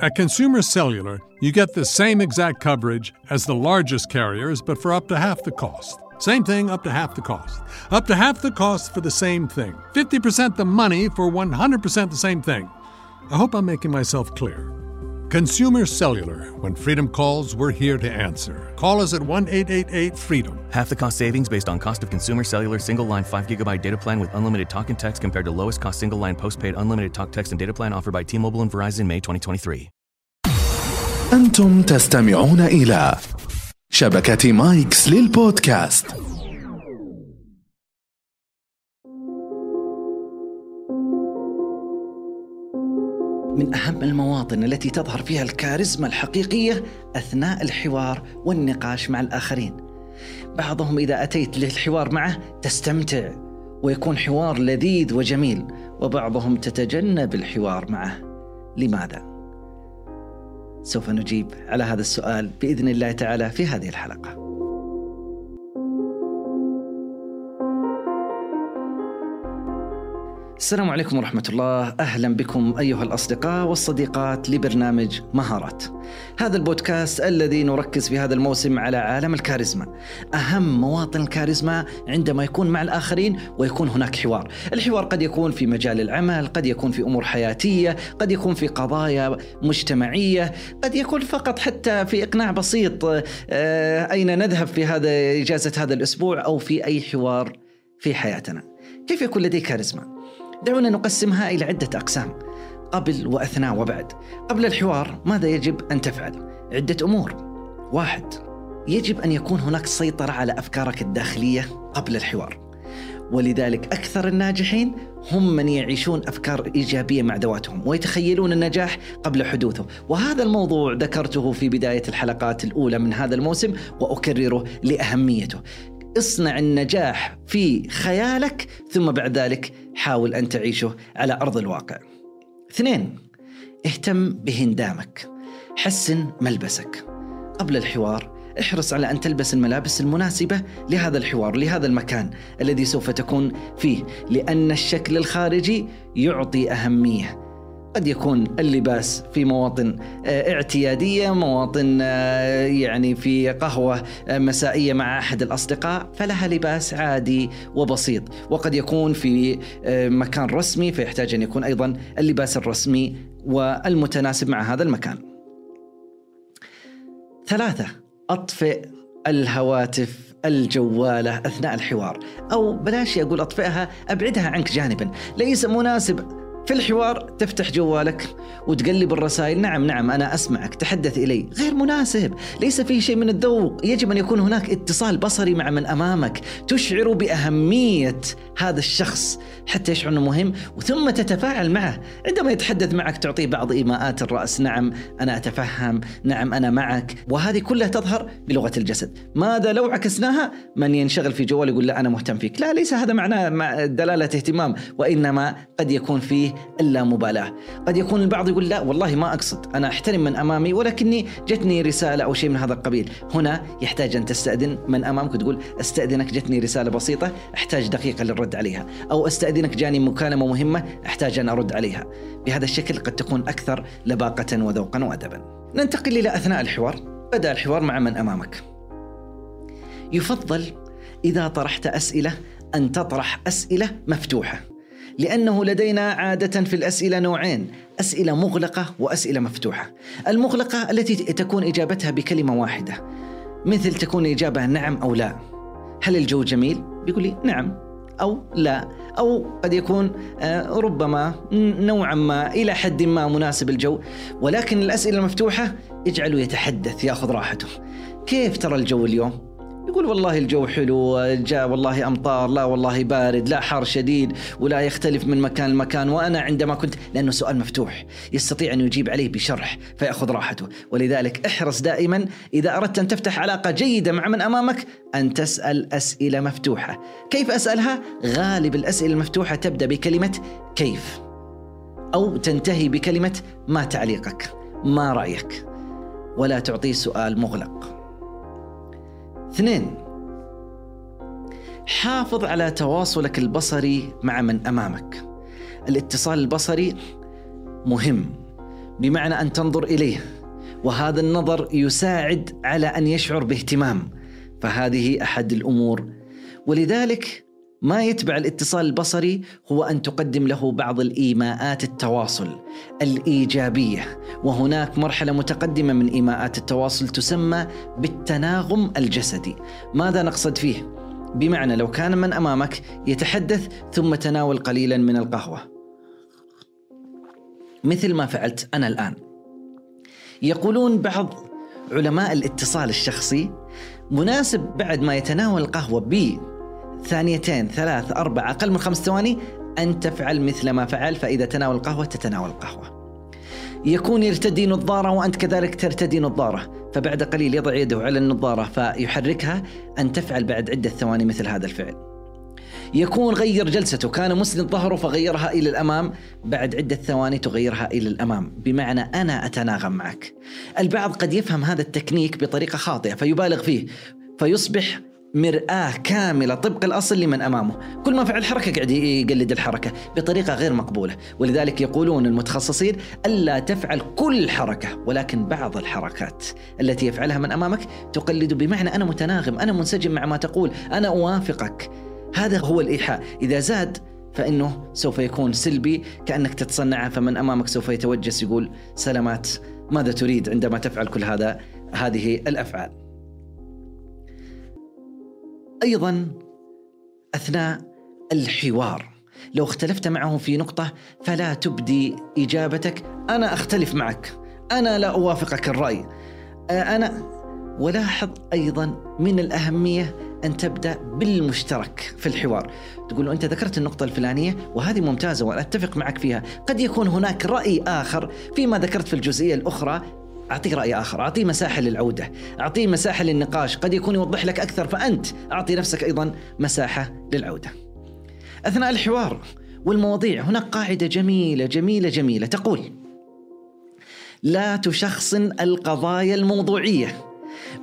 At Consumer Cellular, you get the same exact coverage as the largest carriers, but for up to half the cost. Same thing, up to half the cost. Up to half the cost for the same thing. 50% the money for 100% the same thing. I hope I'm making myself clear. Consumer Cellular. When freedom calls, we're here to answer. Call us at 1 888 freedom. Half the cost savings based on cost of consumer cellular single line 5 gigabyte data plan with unlimited talk and text compared to lowest cost single line postpaid unlimited talk, text, and data plan offered by T Mobile and Verizon May 2023. أنتم تستمعون إلى شبكة مايكس للبودكاست من أهم المواطن التي تظهر فيها الكاريزما الحقيقية أثناء الحوار والنقاش مع الآخرين. بعضهم إذا أتيت للحوار معه تستمتع ويكون حوار لذيذ وجميل، وبعضهم تتجنب الحوار معه. لماذا؟ سوف نجيب على هذا السؤال بإذن الله تعالى في هذه الحلقة. السلام عليكم ورحمة الله. أهلا بكم أيها الأصدقاء والصديقات لبرنامج مهارات. هذا البودكاست الذي نركز في هذا الموسم على عالم الكاريزما. أهم مواطن الكاريزما عندما يكون مع الآخرين ويكون هناك حوار. الحوار قد يكون في مجال العمل قد يكون في أمور حياتية قد يكون في قضايا مجتمعية قد يكون فقط حتى في إقناع بسيط آه، أين نذهب في هذا إجازة هذا الأسبوع أو في أي حوار في حياتنا. كيف يكون لدي كاريزما؟ دعونا نقسمها إلى عدة أقسام قبل وأثناء وبعد. قبل الحوار ماذا يجب أن تفعل؟ عدة أمور. واحد يجب أن يكون هناك سيطرة على أفكارك الداخلية قبل الحوار. ولذلك أكثر الناجحين هم من يعيشون أفكار إيجابية مع ذواتهم ويتخيلون النجاح قبل حدوثه وهذا الموضوع ذكرته في بداية الحلقات الأولى من هذا الموسم وأكرره لأهميته. اصنع النجاح في خيالك ثم بعد ذلك حاول أن تعيشه على أرض الواقع. اثنين اهتم بهندامك. حسن ملبسك. قبل الحوار احرص على أن تلبس الملابس المناسبة لهذا الحوار لهذا المكان الذي سوف تكون فيه لأن الشكل الخارجي يعطي أهمية. قد يكون اللباس في مواطن آه، اعتيادية، مواطن آه، يعني في قهوة آه، مسائية مع أحد الأصدقاء، فلها لباس عادي وبسيط، وقد يكون في مكان رسمي فيحتاج أن يكون أيضا اللباس الرسمي والمتناسب مع هذا المكان. ثلاثة أطفئ الهواتف الجوالة أثناء الحوار. أو بلاش أقول أطفئها أبعدها عنك جانبا. ليس مناسب في الحوار تفتح جوالك وتقلب الرسائل. نعم نعم أنا أسمعك تحدث إلي. غير مناسب ليس فيه شيء من الذوق. يجب أن يكون هناك اتصال بصري مع من أمامك. تشعر بأهمية هذا الشخص حتى يشعر أنه مهم وثم تتفاعل معه. عندما يتحدث معك تعطيه بعض إيماءات الرأس. نعم أنا أتفهم. نعم أنا معك. وهذه كلها تظهر بلغة الجسد. ماذا لو عكسناها؟ من ينشغل في جوال يقول لا أنا مهتم فيك. لا ليس هذا معناه دلالة اهتمام وإنما قد يكون فيه اللامبالاة قد يكون البعض يقول لا والله ما أقصد. أنا أحترم من أمامي ولكني جتني رسالة أو شيء من هذا القبيل. هنا يحتاج أن تستأذن من أمامك وتقول أستأذنك جتني رسالة بسيطة أحتاج دقيقة للرد عليها. أو أستأذنك جاني مكالمة مهمة أحتاج أن أرد عليها. بهذا الشكل قد تكون أكثر لباقة وذوقا وأدبا. ننتقل إلى أثناء الحوار. بدأ الحوار مع من أمامك. يفضل إذا طرحت أسئلة أن تطرح أسئلة مفتوحة. لأنه لدينا عادة في الأسئلة نوعين أسئلة مغلقة وأسئلة مفتوحة. المغلقة التي تكون إجابتها بكلمة واحدة. مثل تكون إجابة نعم أو لا. هل الجو جميل؟ بيقول لي نعم أو لا. أو قد يكون آه، ربما نوعا ما إلى حد ما مناسب الجو. ولكن الأسئلة المفتوحة اجعله يتحدث يأخذ راحته. كيف ترى الجو اليوم؟ يقول والله الجو حلو جاء والله أمطار لا والله بارد لا حر شديد ولا يختلف من مكان لمكان وأنا عندما كنت لأنه سؤال مفتوح يستطيع أن يجيب عليه بشرح فيأخذ راحته. ولذلك احرص دائما إذا أردت أن تفتح علاقة جيدة مع من أمامك أن تسأل أسئلة مفتوحة. كيف أسألها؟ غالب الأسئلة المفتوحة تبدأ بكلمة كيف أو تنتهي بكلمة ما تعليقك ما رأيك ولا تعطيه سؤال مغلق. اثنين. حافظ على تواصلك البصري مع من أمامك. الاتصال البصري مهم بمعنى أن تنظر إليه وهذا النظر يساعد على أن يشعر باهتمام فهذه أحد الأمور. ولذلك ما يتبع الاتصال البصري هو أن تقدم له بعض الإيماءات التواصل الإيجابية. وهناك مرحلة متقدمة من إيماءات التواصل تسمى بالتناغم الجسدي. ماذا نقصد فيه؟ بمعنى لو كان من أمامك يتحدث ثم تناول قليلا من القهوة. مثل ما فعلت أنا الآن. يقولون بعض علماء الاتصال الشخصي مناسب بعد ما يتناول القهوة ب ثانيتين ثلاث أربع أقل من خمس ثواني أن تفعل مثل ما فعل فإذا تناول القهوة تتناول القهوة. يكون يرتدي نظارة وأنت كذلك ترتدي نظارة فبعد قليل يضع يده على النظارة فيحركها أن تفعل بعد عدة ثواني مثل هذا الفعل. يكون غير جلسته كان مسند ظهره فغيرها إلى الأمام بعد عدة ثواني تغيرها إلى الأمام بمعنى أنا أتناغم معك. البعض قد يفهم هذا التكنيك بطريقة خاطئة فيبالغ فيه فيصبح مرآة كاملة طبق الأصل لمن أمامه. كل ما فعل حركة قاعد يقلد الحركة بطريقة غير مقبولة. ولذلك يقولون المتخصصين ألا تفعل كل حركة ولكن بعض الحركات التي يفعلها من أمامك تقلد بمعنى أنا متناغم أنا منسجم مع ما تقول أنا أوافقك. هذا هو الإيحاء. إذا زاد فإنه سوف يكون سلبي كأنك تتصنع فمن أمامك سوف يتوجس يقول سلامات ماذا تريد عندما تفعل كل هذا؟ هذه الأفعال. أيضا أثناء الحوار. لو اختلفت معه في نقطة فلا تبدي إجابتك. أنا أختلف معك. أنا لا أوافقك الرأي. أنا ولاحظ أيضا من الأهمية أن تبدأ بالمشترك في الحوار. تقول له أنت ذكرت النقطة الفلانية وهذه ممتازة وأنا اتفق معك فيها. قد يكون هناك رأي آخر فيما ذكرت في الجزئية الأخرى. أعطيه رأي آخر أعطيه مساحة للعودة أعطيه مساحة للنقاش قد يكون يوضح لك أكثر فأنت أعطي نفسك أيضا مساحة للعودة. أثناء الحوار والمواضيع هناك قاعدة جميلة جميلة جميلة تقول لا تشخصن القضايا الموضوعية.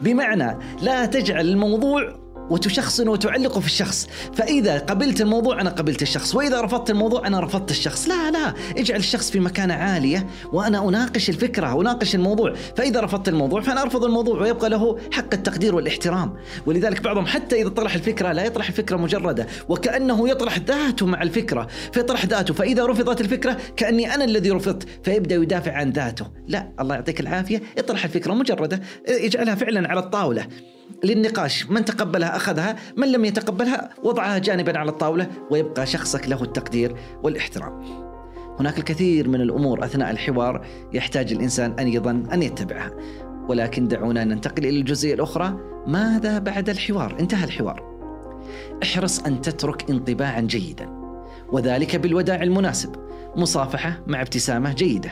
بمعنى لا تجعل الموضوع وتشخصن وتعلق في الشخص. فإذا قبلت الموضوع أنا قبلت الشخص. وإذا رفضت الموضوع أنا رفضت الشخص. لا لا. اجعل الشخص في مكانة عالية وأنا أناقش الفكرة أناقش الموضوع. فإذا رفضت الموضوع فأنا أرفض الموضوع ويبقى له حق التقدير والاحترام. ولذلك بعضهم حتى إذا طرح الفكرة لا يطرح الفكرة مجردة وكأنه يطرح ذاته مع الفكرة. فيطرح ذاته. فإذا رفضت الفكرة كأني أنا الذي رفضت فيبدأ يدافع عن ذاته. لا الله يعطيك العافية. اطرح الفكرة مجردة اجعلها فعلا على الطاولة. للنقاش. من تقبلها أخذها من لم يتقبلها وضعها جانبا على الطاولة ويبقى شخصك له التقدير والإحترام. هناك الكثير من الأمور أثناء الحوار يحتاج الإنسان أن يظن أن يتبعها. ولكن دعونا ننتقل إلى الجزئية الأخرى. ماذا بعد الحوار؟ انتهى الحوار. احرص أن تترك انطباعا جيدا. وذلك بالوداع المناسب. مصافحة مع ابتسامة جيدة.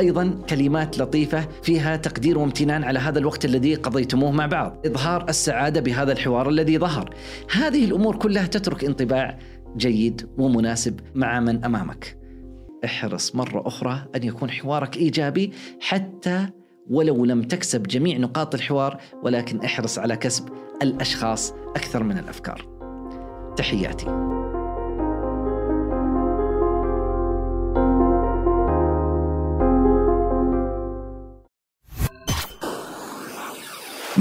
أيضا كلمات لطيفة فيها تقدير وامتنان على هذا الوقت الذي قضيتموه مع بعض، إظهار السعادة بهذا الحوار الذي ظهر. هذه الأمور كلها تترك انطباع جيد ومناسب مع من أمامك. احرص مرة أخرى أن يكون حوارك إيجابي حتى ولو لم تكسب جميع نقاط الحوار ولكن احرص على كسب الأشخاص أكثر من الأفكار. تحياتي.